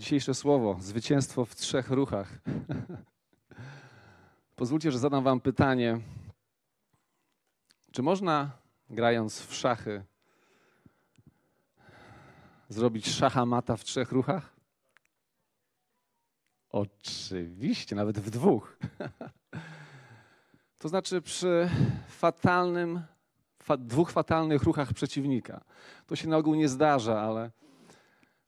Dzisiejsze słowo zwycięstwo w trzech ruchach. Pozwólcie, że zadam Wam pytanie: czy można, grając w szachy, zrobić szachamata w trzech ruchach? Oczywiście, nawet w dwóch. To znaczy przy fatalnym, fa, dwóch fatalnych ruchach przeciwnika. To się na ogół nie zdarza, ale,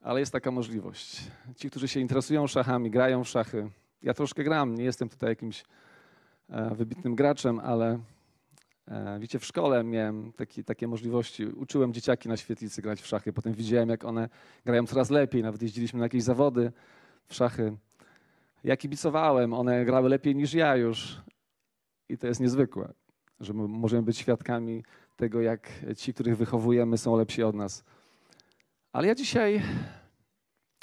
ale jest taka możliwość. Ci, którzy się interesują szachami, grają w szachy. Ja troszkę gram, nie jestem tutaj jakimś e, wybitnym graczem, ale e, wiecie, w szkole miałem taki, takie możliwości. Uczyłem dzieciaki na świetlicy grać w szachy. Potem widziałem, jak one grają coraz lepiej. Nawet jeździliśmy na jakieś zawody w szachy. Ja kibicowałem, one grały lepiej niż ja już. I to jest niezwykłe, że możemy być świadkami tego, jak ci, których wychowujemy, są lepsi od nas. Ale ja dzisiaj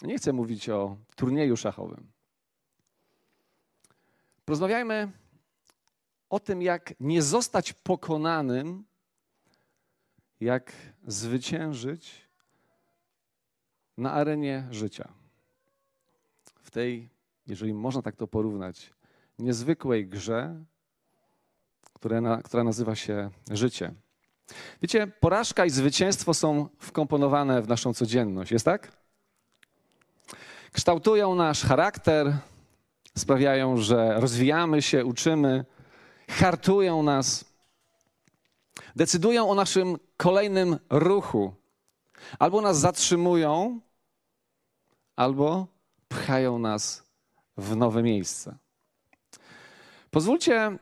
nie chcę mówić o turnieju szachowym. Porozmawiajmy o tym, jak nie zostać pokonanym, jak zwyciężyć na arenie życia. W tej, jeżeli można tak to porównać, niezwykłej grze, która nazywa się życie. Wiecie, porażka i zwycięstwo są wkomponowane w naszą codzienność, jest tak? Kształtują nasz charakter, sprawiają, że rozwijamy się, uczymy, hartują nas, decydują o naszym kolejnym ruchu. Albo nas zatrzymują, albo pchają nas w nowe miejsce. Pozwólcie,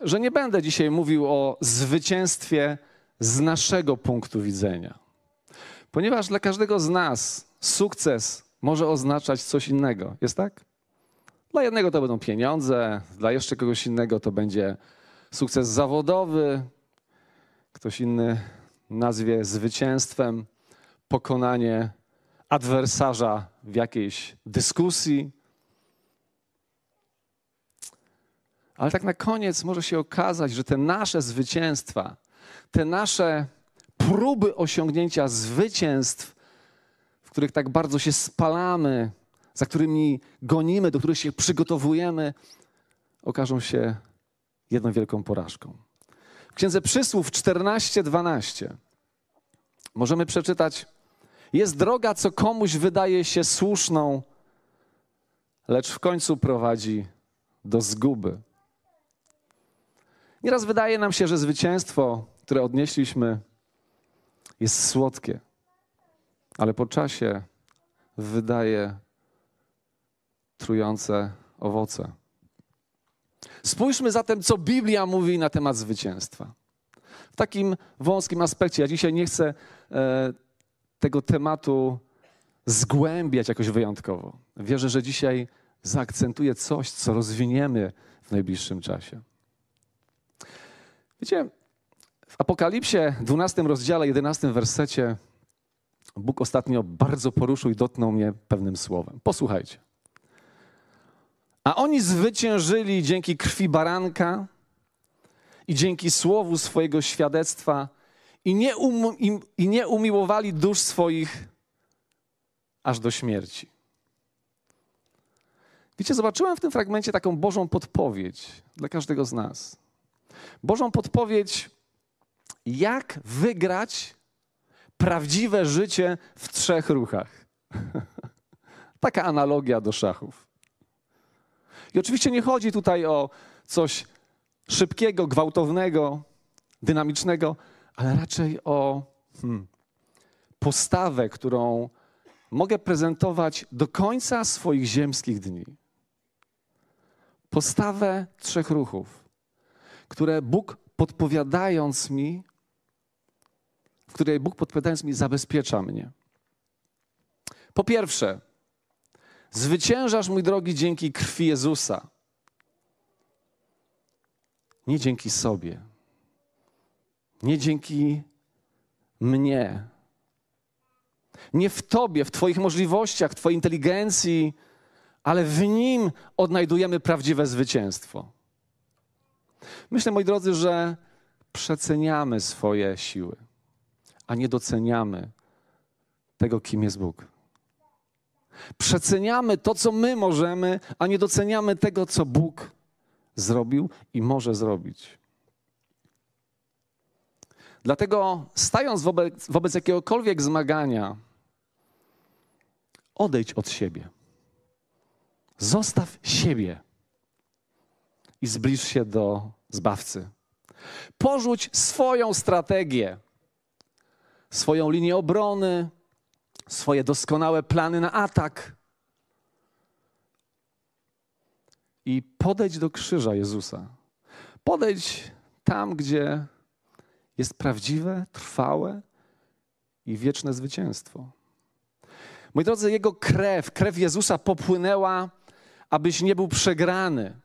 że nie będę dzisiaj mówił o zwycięstwie z naszego punktu widzenia, ponieważ dla każdego z nas sukces może oznaczać coś innego. Jest tak? Dla jednego to będą pieniądze, dla jeszcze kogoś innego to będzie sukces zawodowy, ktoś inny nazwie zwycięstwem pokonanie adwersarza w jakiejś dyskusji. Ale tak na koniec może się okazać, że te nasze zwycięstwa, te nasze próby osiągnięcia zwycięstw, w których tak bardzo się spalamy, za którymi gonimy, do których się przygotowujemy, okażą się jedną wielką porażką. W Księdze Przysłów 14:12 możemy przeczytać: Jest droga, co komuś wydaje się słuszną, lecz w końcu prowadzi do zguby. Nieraz wydaje nam się, że zwycięstwo, które odnieśliśmy, jest słodkie, ale po czasie wydaje trujące owoce. Spójrzmy zatem, co Biblia mówi na temat zwycięstwa. W takim wąskim aspekcie. Ja dzisiaj nie chcę e, tego tematu zgłębiać jakoś wyjątkowo. Wierzę, że dzisiaj zaakcentuję coś, co rozwiniemy w najbliższym czasie. Wiecie, w Apokalipsie, 12 rozdziale, 11 wersecie, Bóg ostatnio bardzo poruszył i dotknął mnie pewnym słowem. Posłuchajcie. A oni zwyciężyli dzięki krwi baranka i dzięki słowu swojego świadectwa i nie, um, i, i nie umiłowali dusz swoich aż do śmierci. Wiecie, zobaczyłem w tym fragmencie taką Bożą podpowiedź dla każdego z nas. Bożą podpowiedź, jak wygrać prawdziwe życie w trzech ruchach. Taka analogia do szachów. I oczywiście nie chodzi tutaj o coś szybkiego, gwałtownego, dynamicznego, ale raczej o hmm, postawę, którą mogę prezentować do końca swoich ziemskich dni. Postawę trzech ruchów, które Bóg podpowiadając mi, w której Bóg podpowiadając mi zabezpiecza mnie. Po pierwsze, Zwyciężasz, mój drogi, dzięki krwi Jezusa. Nie dzięki sobie. Nie dzięki mnie. Nie w Tobie, w Twoich możliwościach, Twojej inteligencji, ale w Nim odnajdujemy prawdziwe zwycięstwo. Myślę, moi drodzy, że przeceniamy swoje siły, a nie doceniamy tego, kim jest Bóg. Przeceniamy to, co my możemy, a nie doceniamy tego, co Bóg zrobił i może zrobić. Dlatego, stając wobec, wobec jakiegokolwiek zmagania, odejdź od siebie. Zostaw siebie i zbliż się do zbawcy. Porzuć swoją strategię, swoją linię obrony, swoje doskonałe plany na atak. I podejdź do krzyża Jezusa. Podejdź tam, gdzie jest prawdziwe, trwałe i wieczne zwycięstwo. Moi drodzy, Jego krew, krew Jezusa popłynęła, abyś nie był przegrany.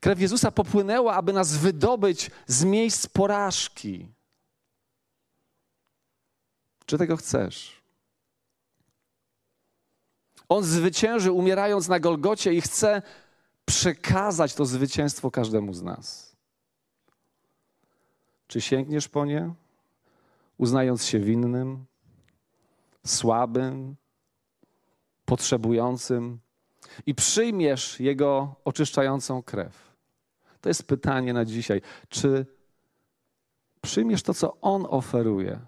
Krew Jezusa popłynęła, aby nas wydobyć z miejsc porażki. Czy tego chcesz? On zwyciężył, umierając na Golgocie i chce przekazać to zwycięstwo każdemu z nas. Czy sięgniesz po nie, uznając się winnym, słabym, potrzebującym i przyjmiesz Jego oczyszczającą krew? To jest pytanie na dzisiaj. Czy przyjmiesz to, co On oferuje,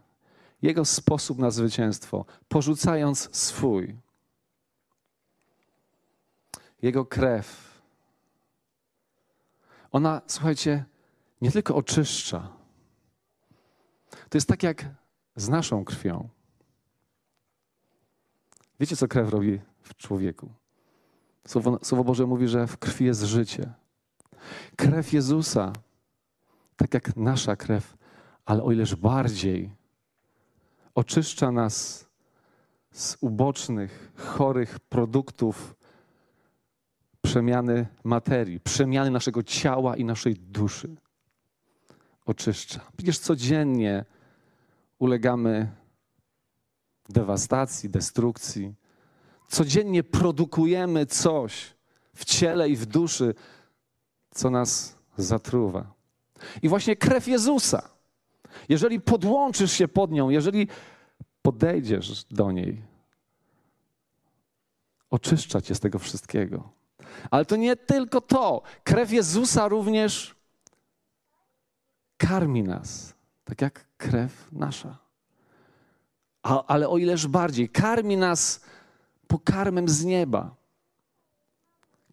Jego sposób na zwycięstwo, porzucając swój? Jego krew. Ona, słuchajcie, nie tylko oczyszcza. To jest tak jak z naszą krwią. Wiecie, co krew robi w człowieku? Słowo, Słowo Boże mówi, że w krwi jest życie. Krew Jezusa, tak jak nasza krew, ale o ileż bardziej oczyszcza nas z ubocznych, chorych produktów przemiany materii, przemiany naszego ciała i naszej duszy. Oczyszcza. Przecież codziennie ulegamy dewastacji, destrukcji. Codziennie produkujemy coś w ciele i w duszy, co nas zatruwa. I właśnie krew Jezusa, jeżeli podłączysz się pod nią, jeżeli podejdziesz do niej, oczyszcza cię z tego wszystkiego. Ale to nie tylko to. Krew Jezusa również karmi nas, tak jak krew nasza. A, ale o ileż bardziej, karmi nas pokarmem z nieba.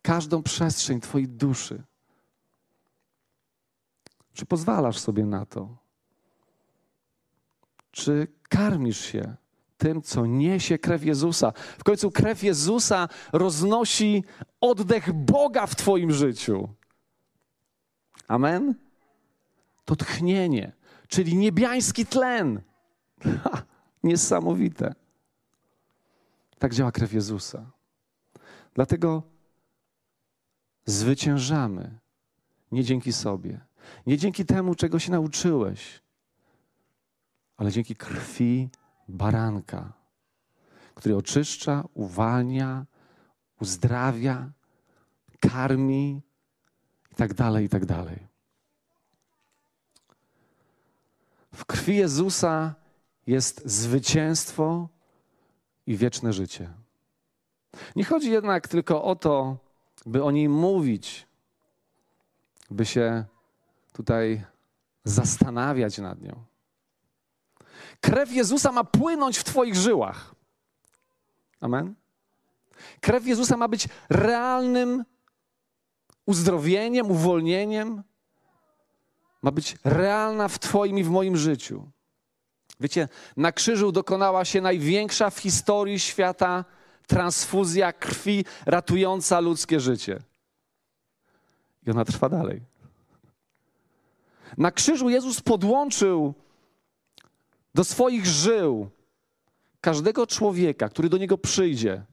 Każdą przestrzeń Twojej duszy. Czy pozwalasz sobie na to? Czy karmisz się tym, co niesie krew Jezusa. W końcu krew Jezusa roznosi oddech Boga w Twoim życiu. Amen? To tchnienie, czyli niebiański tlen. Ha, niesamowite. Tak działa krew Jezusa. Dlatego zwyciężamy nie dzięki sobie, nie dzięki temu, czego się nauczyłeś, ale dzięki krwi baranka, który oczyszcza, uwalnia, uzdrawia, karmi i tak dalej, i tak dalej. W krwi Jezusa jest zwycięstwo i wieczne życie. Nie chodzi jednak tylko o to, by o niej mówić, by się tutaj zastanawiać nad nią. Krew Jezusa ma płynąć w Twoich żyłach. Amen. Krew Jezusa ma być realnym uzdrowieniem, uwolnieniem. Ma być realna w Twoim i w moim życiu. Wiecie, na krzyżu dokonała się największa w historii świata transfuzja krwi ratująca ludzkie życie. I ona trwa dalej. Na krzyżu Jezus podłączył do swoich żył każdego człowieka, który do niego przyjdzie,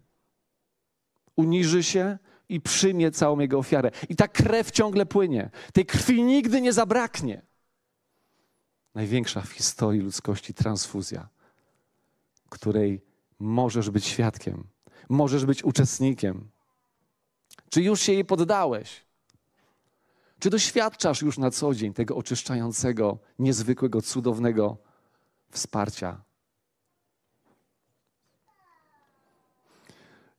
uniży się i przyjmie całą jego ofiarę. I ta krew ciągle płynie. Tej krwi nigdy nie zabraknie. Największa w historii ludzkości transfuzja, której możesz być świadkiem, możesz być uczestnikiem. Czy już się jej poddałeś? Czy doświadczasz już na co dzień tego oczyszczającego, niezwykłego, cudownego wsparcia.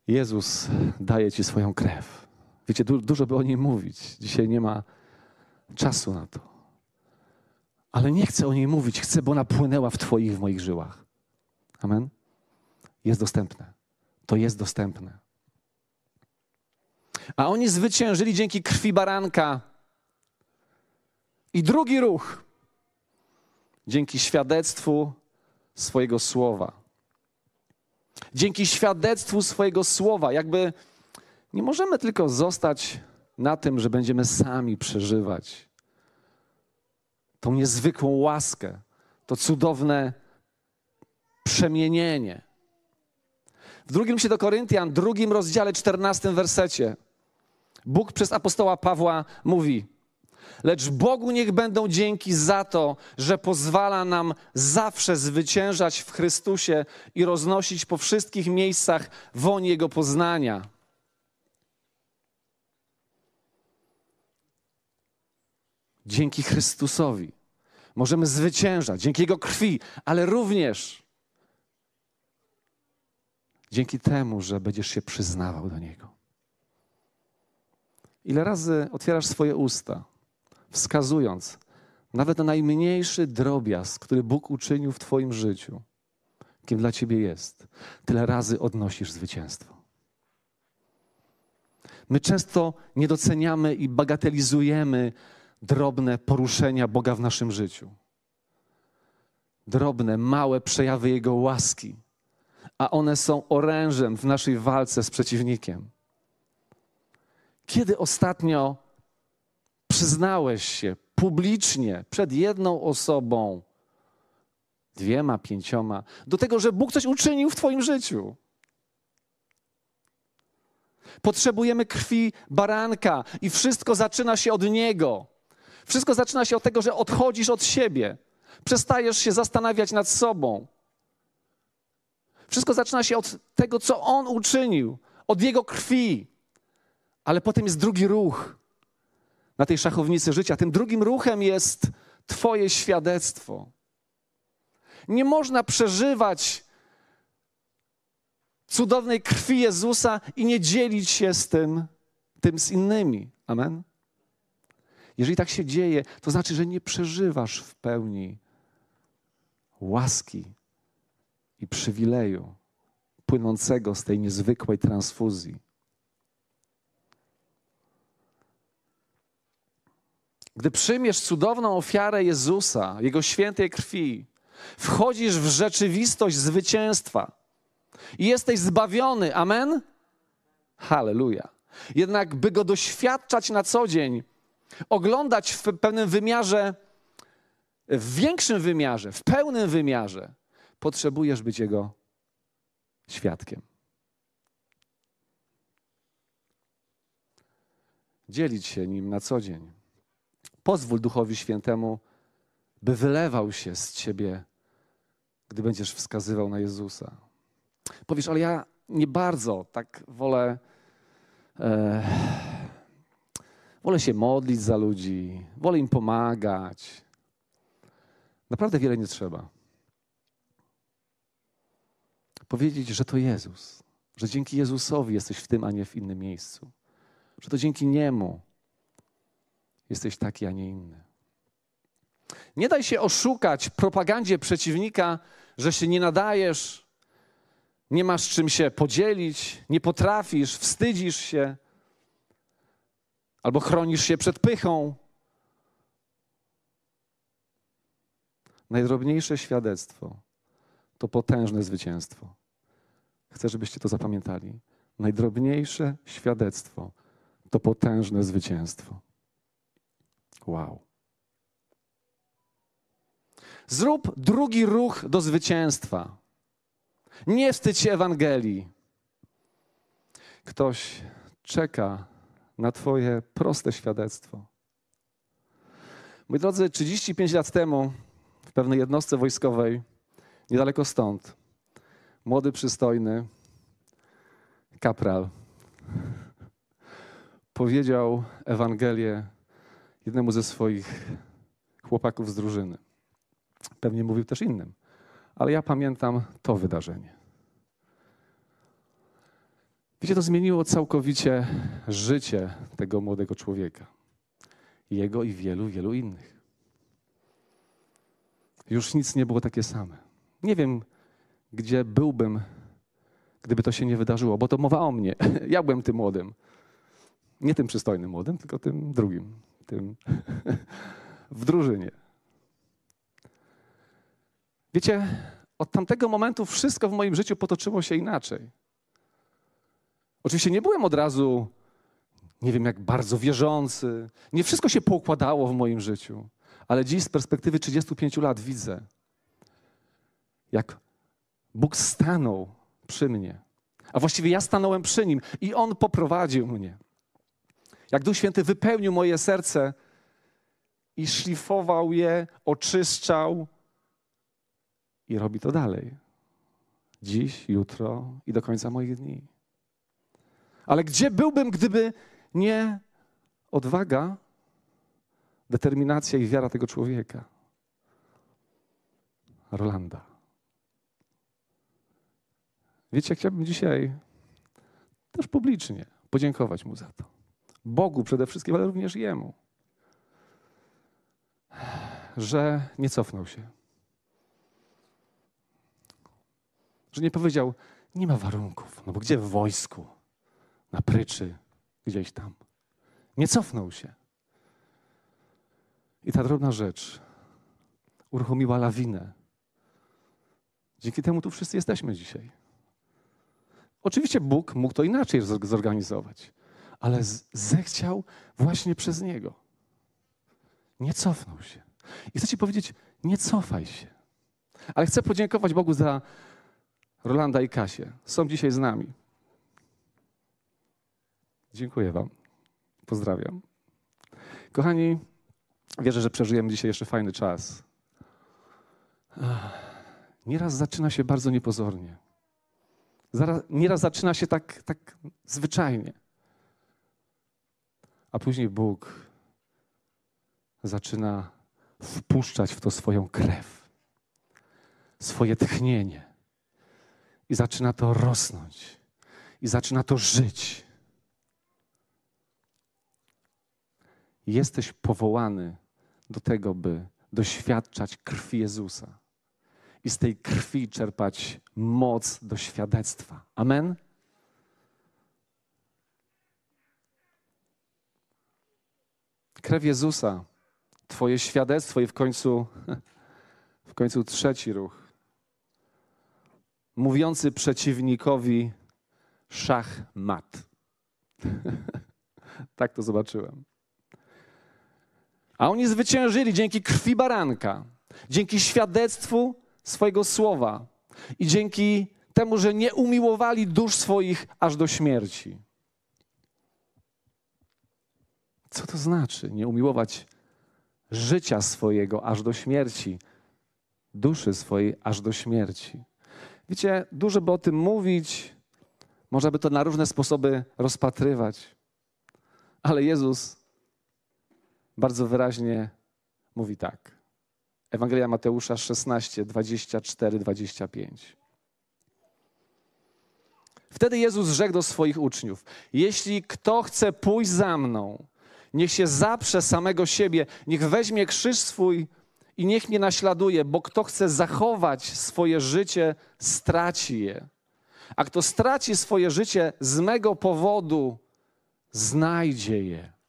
Jezus daje ci swoją krew. Wiecie, du dużo by o niej mówić. Dzisiaj nie ma czasu na to. Ale nie chcę o niej mówić. Chcę, by ona płynęła w Twoich, w moich żyłach. Amen. Jest dostępne. To jest dostępne. A oni zwyciężyli dzięki krwi baranka. I drugi ruch. Dzięki świadectwu swojego słowa. Dzięki świadectwu swojego słowa, jakby nie możemy tylko zostać na tym, że będziemy sami przeżywać tą niezwykłą łaskę, to cudowne przemienienie. W drugim się do Koryntian, drugim rozdziale, czternastym wersecie, Bóg przez apostoła Pawła mówi: Lecz Bogu niech będą dzięki za to, że pozwala nam zawsze zwyciężać w Chrystusie i roznosić po wszystkich miejscach woń Jego poznania. Dzięki Chrystusowi możemy zwyciężać, dzięki Jego krwi, ale również dzięki temu, że będziesz się przyznawał do Niego. Ile razy otwierasz swoje usta, wskazując nawet na najmniejszy drobiazg, który Bóg uczynił w Twoim życiu, kim dla Ciebie jest, tyle razy odnosisz zwycięstwo. My często nie doceniamy i bagatelizujemy drobne poruszenia Boga w naszym życiu. Drobne, małe przejawy Jego łaski, a one są orężem w naszej walce z przeciwnikiem. Kiedy ostatnio przyznałeś się publicznie przed jedną osobą, dwiema, pięcioma, do tego, że Bóg coś uczynił w Twoim życiu? Potrzebujemy krwi baranka i wszystko zaczyna się od Niego. Wszystko zaczyna się od tego, że odchodzisz od siebie, przestajesz się zastanawiać nad sobą. Wszystko zaczyna się od tego, co On uczynił, od Jego krwi. Ale potem jest drugi ruch na tej szachownicy życia. Tym drugim ruchem jest Twoje świadectwo. Nie można przeżywać cudownej krwi Jezusa i nie dzielić się z tym, tym z innymi. Amen. Jeżeli tak się dzieje, to znaczy, że nie przeżywasz w pełni łaski i przywileju płynącego z tej niezwykłej transfuzji. Gdy przyjmiesz cudowną ofiarę Jezusa, Jego świętej krwi, wchodzisz w rzeczywistość zwycięstwa i jesteś zbawiony. Amen? Halleluja. Jednak, by go doświadczać na co dzień, oglądać w pewnym wymiarze, w większym wymiarze, w pełnym wymiarze, potrzebujesz być Jego świadkiem. Dzielić się nim na co dzień. Pozwól Duchowi Świętemu, by wylewał się z ciebie, gdy będziesz wskazywał na Jezusa. Powiesz, ale ja nie bardzo tak wolę. E, wolę się modlić za ludzi, wolę im pomagać. Naprawdę wiele nie trzeba. Powiedzieć, że to Jezus, że dzięki Jezusowi jesteś w tym, a nie w innym miejscu, że to dzięki Niemu jesteś taki, a nie inny. Nie daj się oszukać propagandzie przeciwnika, że się nie nadajesz, nie masz czym się podzielić, nie potrafisz, wstydzisz się albo chronisz się przed pychą. Najdrobniejsze świadectwo to potężne zwycięstwo. Chcę, żebyście to zapamiętali. Najdrobniejsze świadectwo to potężne zwycięstwo. Wow. Zrób drugi ruch do zwycięstwa. Nie wstydź się Ewangelii. Ktoś czeka na Twoje proste świadectwo. Moi drodzy, 35 lat temu w pewnej jednostce wojskowej, niedaleko stąd, młody, przystojny kapral powiedział Ewangelię jednemu ze swoich chłopaków z drużyny. Pewnie mówił też innym, ale ja pamiętam to wydarzenie. Wiecie, to zmieniło całkowicie życie tego młodego człowieka. Jego i wielu, wielu innych. Już nic nie było takie same. Nie wiem, gdzie byłbym, gdyby to się nie wydarzyło, bo to mowa o mnie. Ja byłem tym młodym. Nie tym przystojnym młodym, tylko tym drugim, tym w drużynie. Wiecie, od tamtego momentu wszystko w moim życiu potoczyło się inaczej. Oczywiście nie byłem od razu, nie wiem jak bardzo wierzący. Nie wszystko się poukładało w moim życiu. Ale dziś z perspektywy 35 lat widzę, jak Bóg stanął przy mnie. A właściwie ja stanąłem przy nim i On poprowadził mnie. Jak Duch Święty wypełnił moje serce i szlifował je, oczyszczał i robi to dalej. Dziś, jutro i do końca moich dni. Ale gdzie byłbym, gdyby nie odwaga, determinacja i wiara tego człowieka? Rolanda. Wiecie, chciałbym dzisiaj też publicznie podziękować mu za to. Bogu przede wszystkim, ale również jemu, że nie cofnął się. Że nie powiedział, nie ma warunków, no bo gdzie w wojsku? Na pryczy, gdzieś tam. Nie cofnął się. I ta drobna rzecz uruchomiła lawinę. Dzięki temu tu wszyscy jesteśmy dzisiaj. Oczywiście Bóg mógł to inaczej zorganizować, ale zechciał właśnie przez Niego. Nie cofnął się. I chcę Ci powiedzieć, nie cofaj się. Ale chcę podziękować Bogu za Rolanda i Kasię. Są dzisiaj z nami. Dziękuję Wam. Pozdrawiam. Kochani, wierzę, że przeżyjemy dzisiaj jeszcze fajny czas. Nieraz zaczyna się bardzo niepozornie. Nieraz zaczyna się tak, tak zwyczajnie. A później Bóg zaczyna wpuszczać w to swoją krew, swoje tchnienie. I zaczyna to rosnąć. I zaczyna to żyć. Jesteś powołany do tego, by doświadczać krwi Jezusa i z tej krwi czerpać moc do świadectwa. Amen? Krew Jezusa, Twoje świadectwo i w końcu, w końcu trzeci ruch. Mówiący przeciwnikowi szach mat. tak to zobaczyłem. A oni zwyciężyli dzięki krwi baranka, dzięki świadectwu swojego słowa i dzięki temu, że nie umiłowali dusz swoich aż do śmierci. Co to znaczy nie umiłować życia swojego aż do śmierci, duszy swojej aż do śmierci? Wiecie, dużo by o tym mówić, można by to na różne sposoby rozpatrywać, ale Jezus bardzo wyraźnie mówi tak. Ewangelia Mateusza 16, 24, 25. Wtedy Jezus rzekł do swoich uczniów: Jeśli kto chce pójść za mną, niech się zaprze samego siebie, niech weźmie krzyż swój i niech mnie naśladuje, bo kto chce zachować swoje życie, straci je. A kto straci swoje życie z mego powodu, znajdzie je.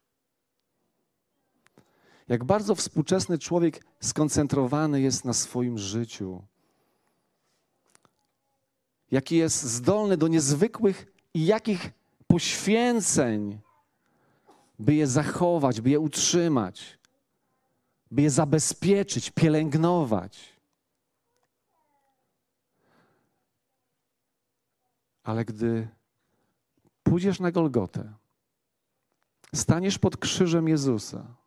Jak bardzo współczesny człowiek skoncentrowany jest na swoim życiu. Jaki jest zdolny do niezwykłych i jakich poświęceń, by je zachować, by je utrzymać, by je zabezpieczyć, pielęgnować. Ale gdy pójdziesz na Golgotę, staniesz pod krzyżem Jezusa,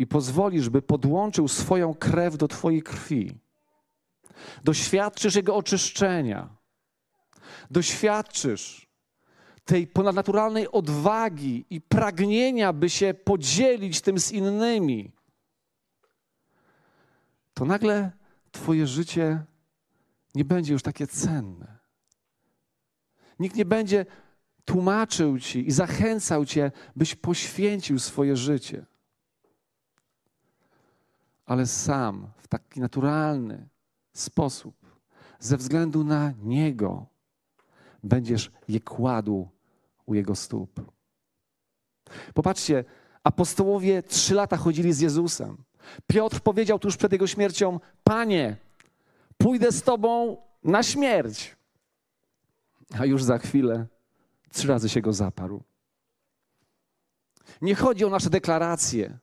i pozwolisz, by podłączył swoją krew do Twojej krwi, doświadczysz Jego oczyszczenia, doświadczysz tej ponadnaturalnej odwagi i pragnienia, by się podzielić tym z innymi, to nagle Twoje życie nie będzie już takie cenne. Nikt nie będzie tłumaczył ci i zachęcał cię, byś poświęcił swoje życie. Ale sam w taki naturalny sposób, ze względu na Niego, będziesz je kładł u Jego stóp. Popatrzcie, apostołowie trzy lata chodzili z Jezusem. Piotr powiedział tuż przed Jego śmiercią: Panie, pójdę z Tobą na śmierć. A już za chwilę trzy razy się go zaparł. Nie chodzi o nasze deklaracje.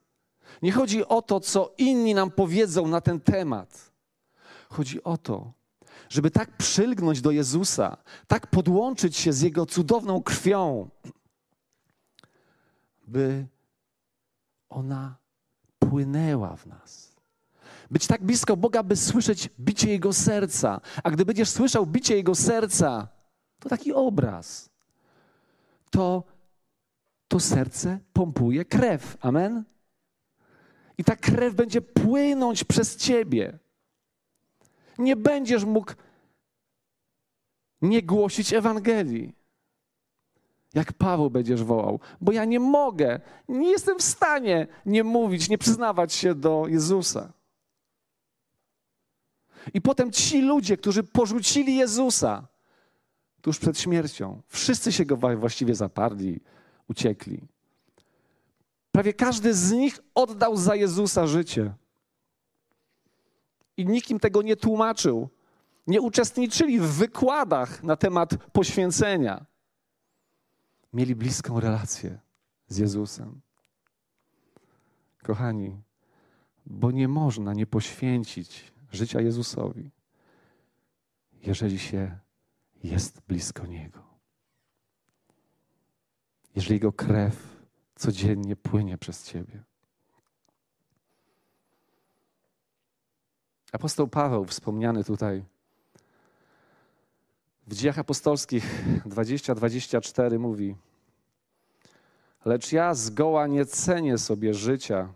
Nie chodzi o to, co inni nam powiedzą na ten temat. Chodzi o to, żeby tak przylgnąć do Jezusa, tak podłączyć się z Jego cudowną krwią, by ona płynęła w nas. Być tak blisko Boga, by słyszeć bicie Jego serca. A gdy będziesz słyszał bicie Jego serca, to taki obraz. To, to serce pompuje krew. Amen? I ta krew będzie płynąć przez ciebie. Nie będziesz mógł nie głosić Ewangelii. Jak Paweł będziesz wołał, bo ja nie mogę, nie jestem w stanie nie mówić, nie przyznawać się do Jezusa. I potem ci ludzie, którzy porzucili Jezusa tuż przed śmiercią, wszyscy się go właściwie zaparli, uciekli. Prawie każdy z nich oddał za Jezusa życie. I nikt im tego nie tłumaczył. Nie uczestniczyli w wykładach na temat poświęcenia. Mieli bliską relację z Jezusem. Kochani, bo nie można nie poświęcić życia Jezusowi, jeżeli się jest blisko Niego. Jeżeli Jego krew codziennie płynie przez Ciebie. Apostoł Paweł, wspomniany tutaj w dziejach apostolskich 20-24 mówi: Lecz ja zgoła nie cenię sobie życia,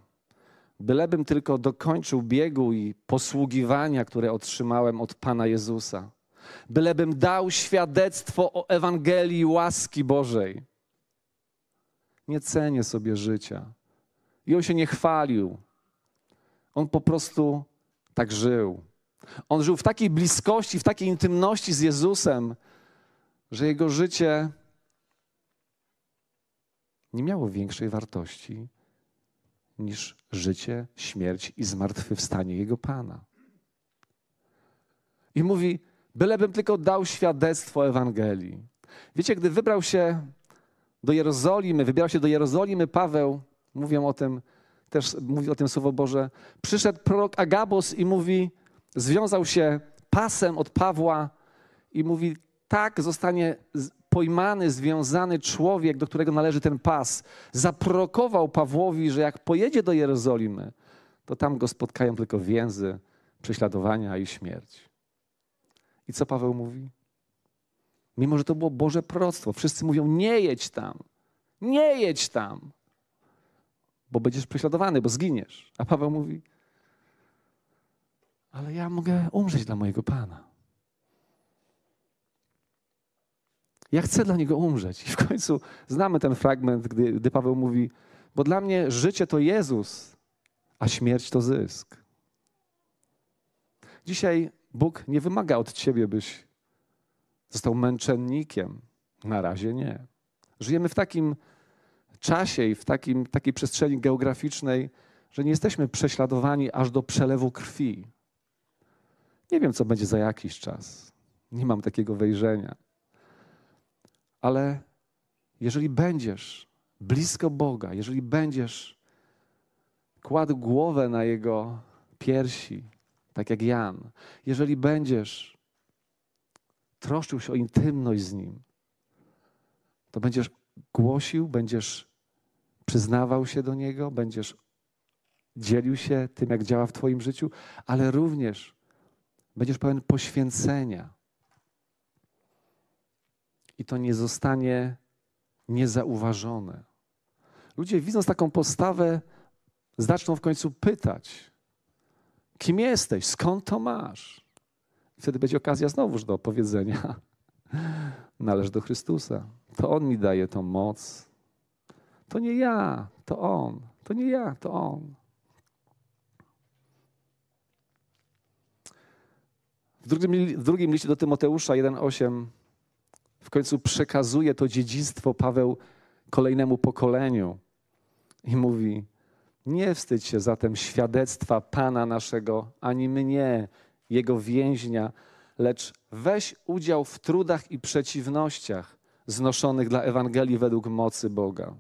bylebym tylko dokończył biegu i posługiwania, które otrzymałem od Pana Jezusa. Bylebym dał świadectwo o Ewangelii łaski Bożej. Nie cenię sobie życia. I on się nie chwalił. On po prostu tak żył. On żył w takiej bliskości, w takiej intymności z Jezusem, że jego życie nie miało większej wartości niż życie, śmierć i zmartwychwstanie jego Pana. I mówi, bylebym tylko dał świadectwo Ewangelii. Wiecie, gdy wybrał się do Jerozolimy, wybrał się do Jerozolimy Paweł, mówią o tym, też mówi o tym Słowo Boże, przyszedł prorok Agabos i mówi, związał się pasem od Pawła i mówi, tak zostanie pojmany, związany człowiek, do którego należy ten pas. Zaprorokował Pawłowi, że jak pojedzie do Jerozolimy, to tam go spotkają tylko więzy, prześladowania i śmierć. I co Paweł mówi? Mimo, że to było Boże proroctwo, wszyscy mówią: Nie jedź tam, nie jedź tam, bo będziesz prześladowany, bo zginiesz. A Paweł mówi: Ale ja mogę umrzeć dla mojego Pana. Ja chcę dla niego umrzeć. I w końcu znamy ten fragment, gdy, gdy Paweł mówi: Bo dla mnie życie to Jezus, a śmierć to zysk. Dzisiaj Bóg nie wymaga od ciebie, byś został męczennikiem. Na razie nie. Żyjemy w takim czasie i w takim, takiej przestrzeni geograficznej, że nie jesteśmy prześladowani aż do przelewu krwi. Nie wiem, co będzie za jakiś czas. Nie mam takiego wejrzenia. Ale jeżeli będziesz blisko Boga, jeżeli będziesz kładł głowę na Jego piersi, tak jak Jan, jeżeli będziesz troszczył się o intymność z Nim, to będziesz głosił, będziesz przyznawał się do Niego, będziesz dzielił się tym, jak działa w Twoim życiu, ale również będziesz pełen poświęcenia. I to nie zostanie niezauważone. Ludzie, widząc taką postawę, zaczną w końcu pytać: Kim jesteś? Skąd to masz? Wtedy będzie okazja znowuż do powiedzenia: Należ do Chrystusa. To On mi daje tą moc. To nie ja, to On. To nie ja, to On. W drugim, w drugim liście do Tymoteusza 1,8 w końcu przekazuje to dziedzictwo Paweł kolejnemu pokoleniu i mówi: Nie wstydź się zatem świadectwa Pana naszego, ani mnie, Jego więźnia, lecz weź udział w trudach i przeciwnościach znoszonych dla Ewangelii według mocy Boga.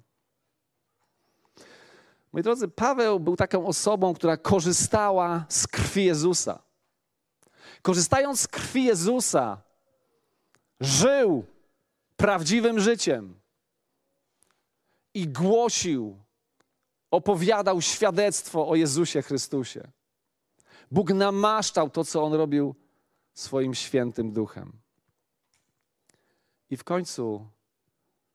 Moi drodzy, Paweł był taką osobą, która korzystała z krwi Jezusa. Korzystając z krwi Jezusa, żył prawdziwym życiem i głosił, opowiadał świadectwo o Jezusie Chrystusie. Bóg namaszczał to, co on robił swoim świętym duchem. I w końcu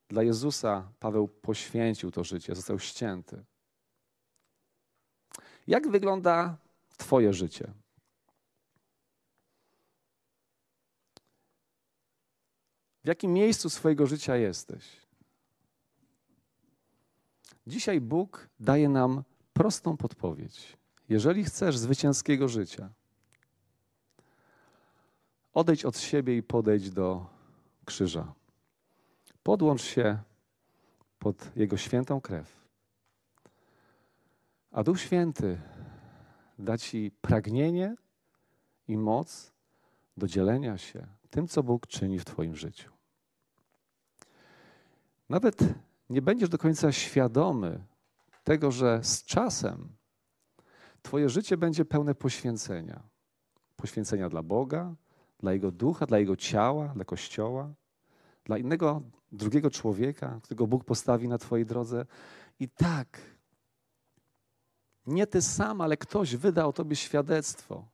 dla Jezusa Paweł poświęcił to życie, został ścięty. Jak wygląda Twoje życie? W jakim miejscu swojego życia jesteś? Dzisiaj Bóg daje nam prostą podpowiedź. Jeżeli chcesz zwycięskiego życia, odejdź od siebie i podejdź do krzyża. Podłącz się pod Jego świętą krew. A Duch Święty da Ci pragnienie i moc do dzielenia się tym, co Bóg czyni w Twoim życiu. Nawet nie będziesz do końca świadomy tego, że z czasem Twoje życie będzie pełne poświęcenia. Poświęcenia dla Boga, dla Jego ducha, dla Jego ciała, dla Kościoła, dla innego, drugiego człowieka, którego Bóg postawi na Twojej drodze. I tak, nie Ty sam, ale ktoś wyda o Tobie świadectwo,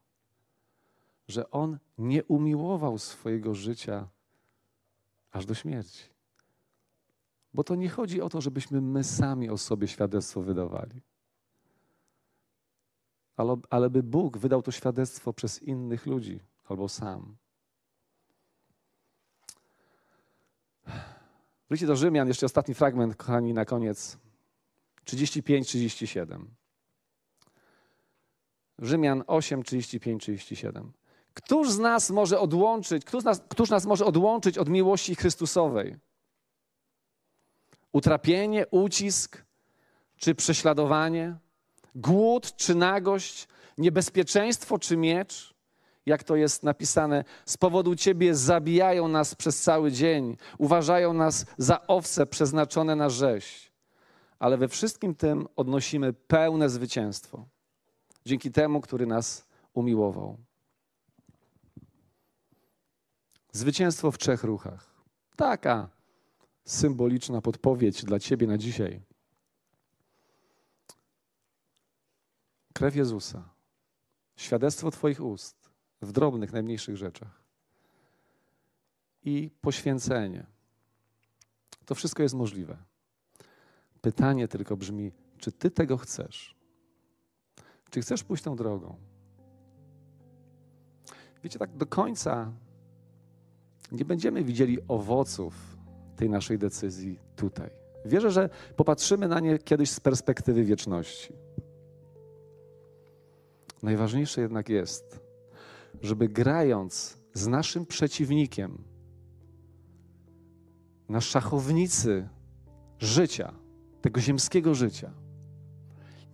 że On nie umiłował swojego życia aż do śmierci. Bo to nie chodzi o to, żebyśmy my sami o sobie świadectwo wydawali. Ale, ale by Bóg wydał to świadectwo przez innych ludzi albo sam. Wróćcie do Rzymian, jeszcze ostatni fragment, kochani, na koniec. 35-37. Rzymian 8, 35, 37. Któż z nas może odłączyć, któż nas, któż nas może odłączyć od miłości Chrystusowej? utrapienie, ucisk czy prześladowanie, głód czy nagość, niebezpieczeństwo czy miecz, jak to jest napisane, z powodu Ciebie zabijają nas przez cały dzień, uważają nas za owce przeznaczone na rzeź. Ale we wszystkim tym odnosimy pełne zwycięstwo. Dzięki temu, który nas umiłował. Zwycięstwo w trzech ruchach. Taka symboliczna podpowiedź dla Ciebie na dzisiaj. Krew Jezusa, świadectwo Twoich ust w drobnych, najmniejszych rzeczach i poświęcenie. To wszystko jest możliwe. Pytanie tylko brzmi, czy Ty tego chcesz? Czy chcesz pójść tą drogą? Wiecie, tak do końca nie będziemy widzieli owoców tej naszej decyzji tutaj. Wierzę, że popatrzymy na nie kiedyś z perspektywy wieczności. Najważniejsze jednak jest, żeby grając z naszym przeciwnikiem na szachownicy życia, tego ziemskiego życia,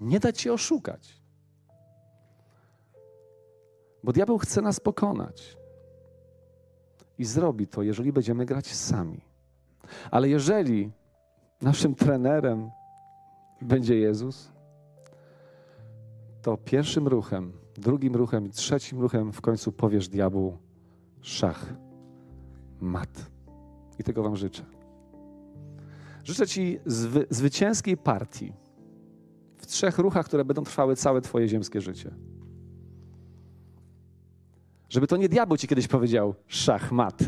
nie dać się oszukać. Bo diabeł chce nas pokonać. I zrobi to, jeżeli będziemy grać sami. Ale jeżeli naszym trenerem będzie Jezus, to pierwszym ruchem, drugim ruchem i trzecim ruchem w końcu powiesz diabłu szach, mat. I tego Wam życzę. Życzę Ci zwy, zwycięskiej partii w trzech ruchach, które będą trwały całe Twoje ziemskie życie. Żeby to nie diabeł Ci kiedyś powiedział szach, mat.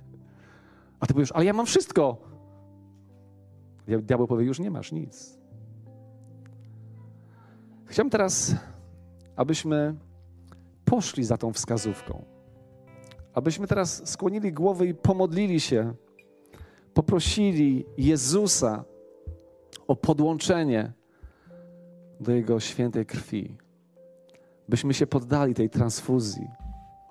A ty powiesz, ale ja mam wszystko. Diabeł powie, już nie masz nic. Chciałbym teraz, abyśmy poszli za tą wskazówką. Abyśmy teraz skłonili głowy i pomodlili się poprosili Jezusa o podłączenie do Jego świętej krwi, byśmy się poddali tej transfuzji.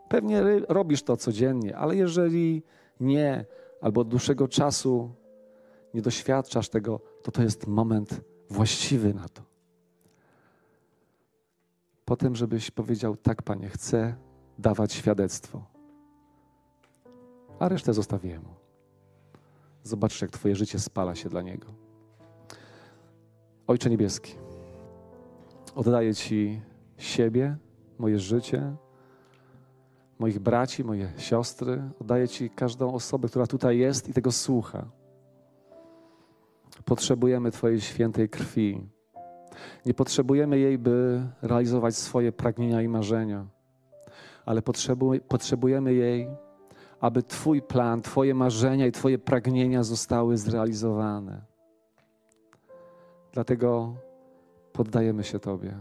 Pewnie robisz to codziennie, ale jeżeli nie, albo od dłuższego czasu nie doświadczasz tego, to to jest moment właściwy na to. Potem, żebyś powiedział: Tak, Panie, chcę dawać świadectwo, a resztę zostawię Mu. Zobaczysz, jak Twoje życie spala się dla Niego. Ojcze Niebieski, oddaję Ci siebie, moje życie, moich braci, moje siostry. Oddaję Ci każdą osobę, która tutaj jest i tego słucha. Potrzebujemy Twojej świętej krwi. Nie potrzebujemy jej, by realizować swoje pragnienia i marzenia, ale potrzebuj, potrzebujemy jej, aby Twój plan, Twoje marzenia i Twoje pragnienia zostały zrealizowane. Dlatego poddajemy się Tobie,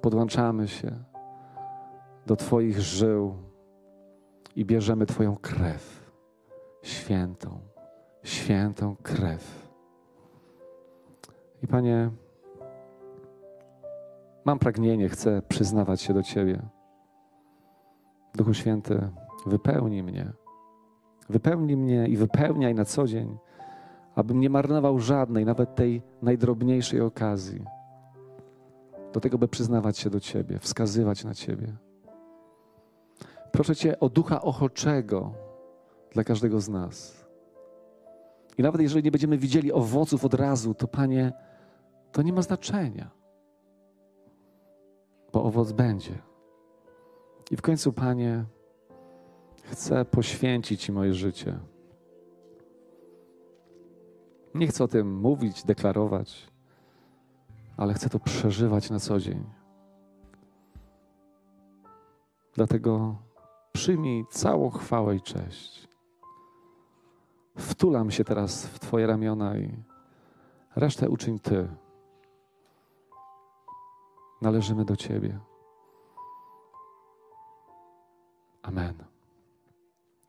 podłączamy się do Twoich żył i bierzemy Twoją krew, świętą, świętą krew. I Panie, mam pragnienie, chcę przyznawać się do Ciebie. Duchu Święty, wypełnij mnie. Wypełnij mnie i wypełniaj na co dzień, abym nie marnował żadnej, nawet tej najdrobniejszej okazji do tego, by przyznawać się do Ciebie, wskazywać na Ciebie. Proszę Cię o ducha ochoczego dla każdego z nas. I nawet jeżeli nie będziemy widzieli owoców od razu, to Panie, to nie ma znaczenia, bo owoc będzie. I w końcu, Panie, chcę poświęcić Ci moje życie. Nie chcę o tym mówić, deklarować, ale chcę to przeżywać na co dzień. Dlatego przyjmij całą chwałę i cześć. Wtulam się teraz w Twoje ramiona i resztę uczyń Ty. Należymy do Ciebie. Amen.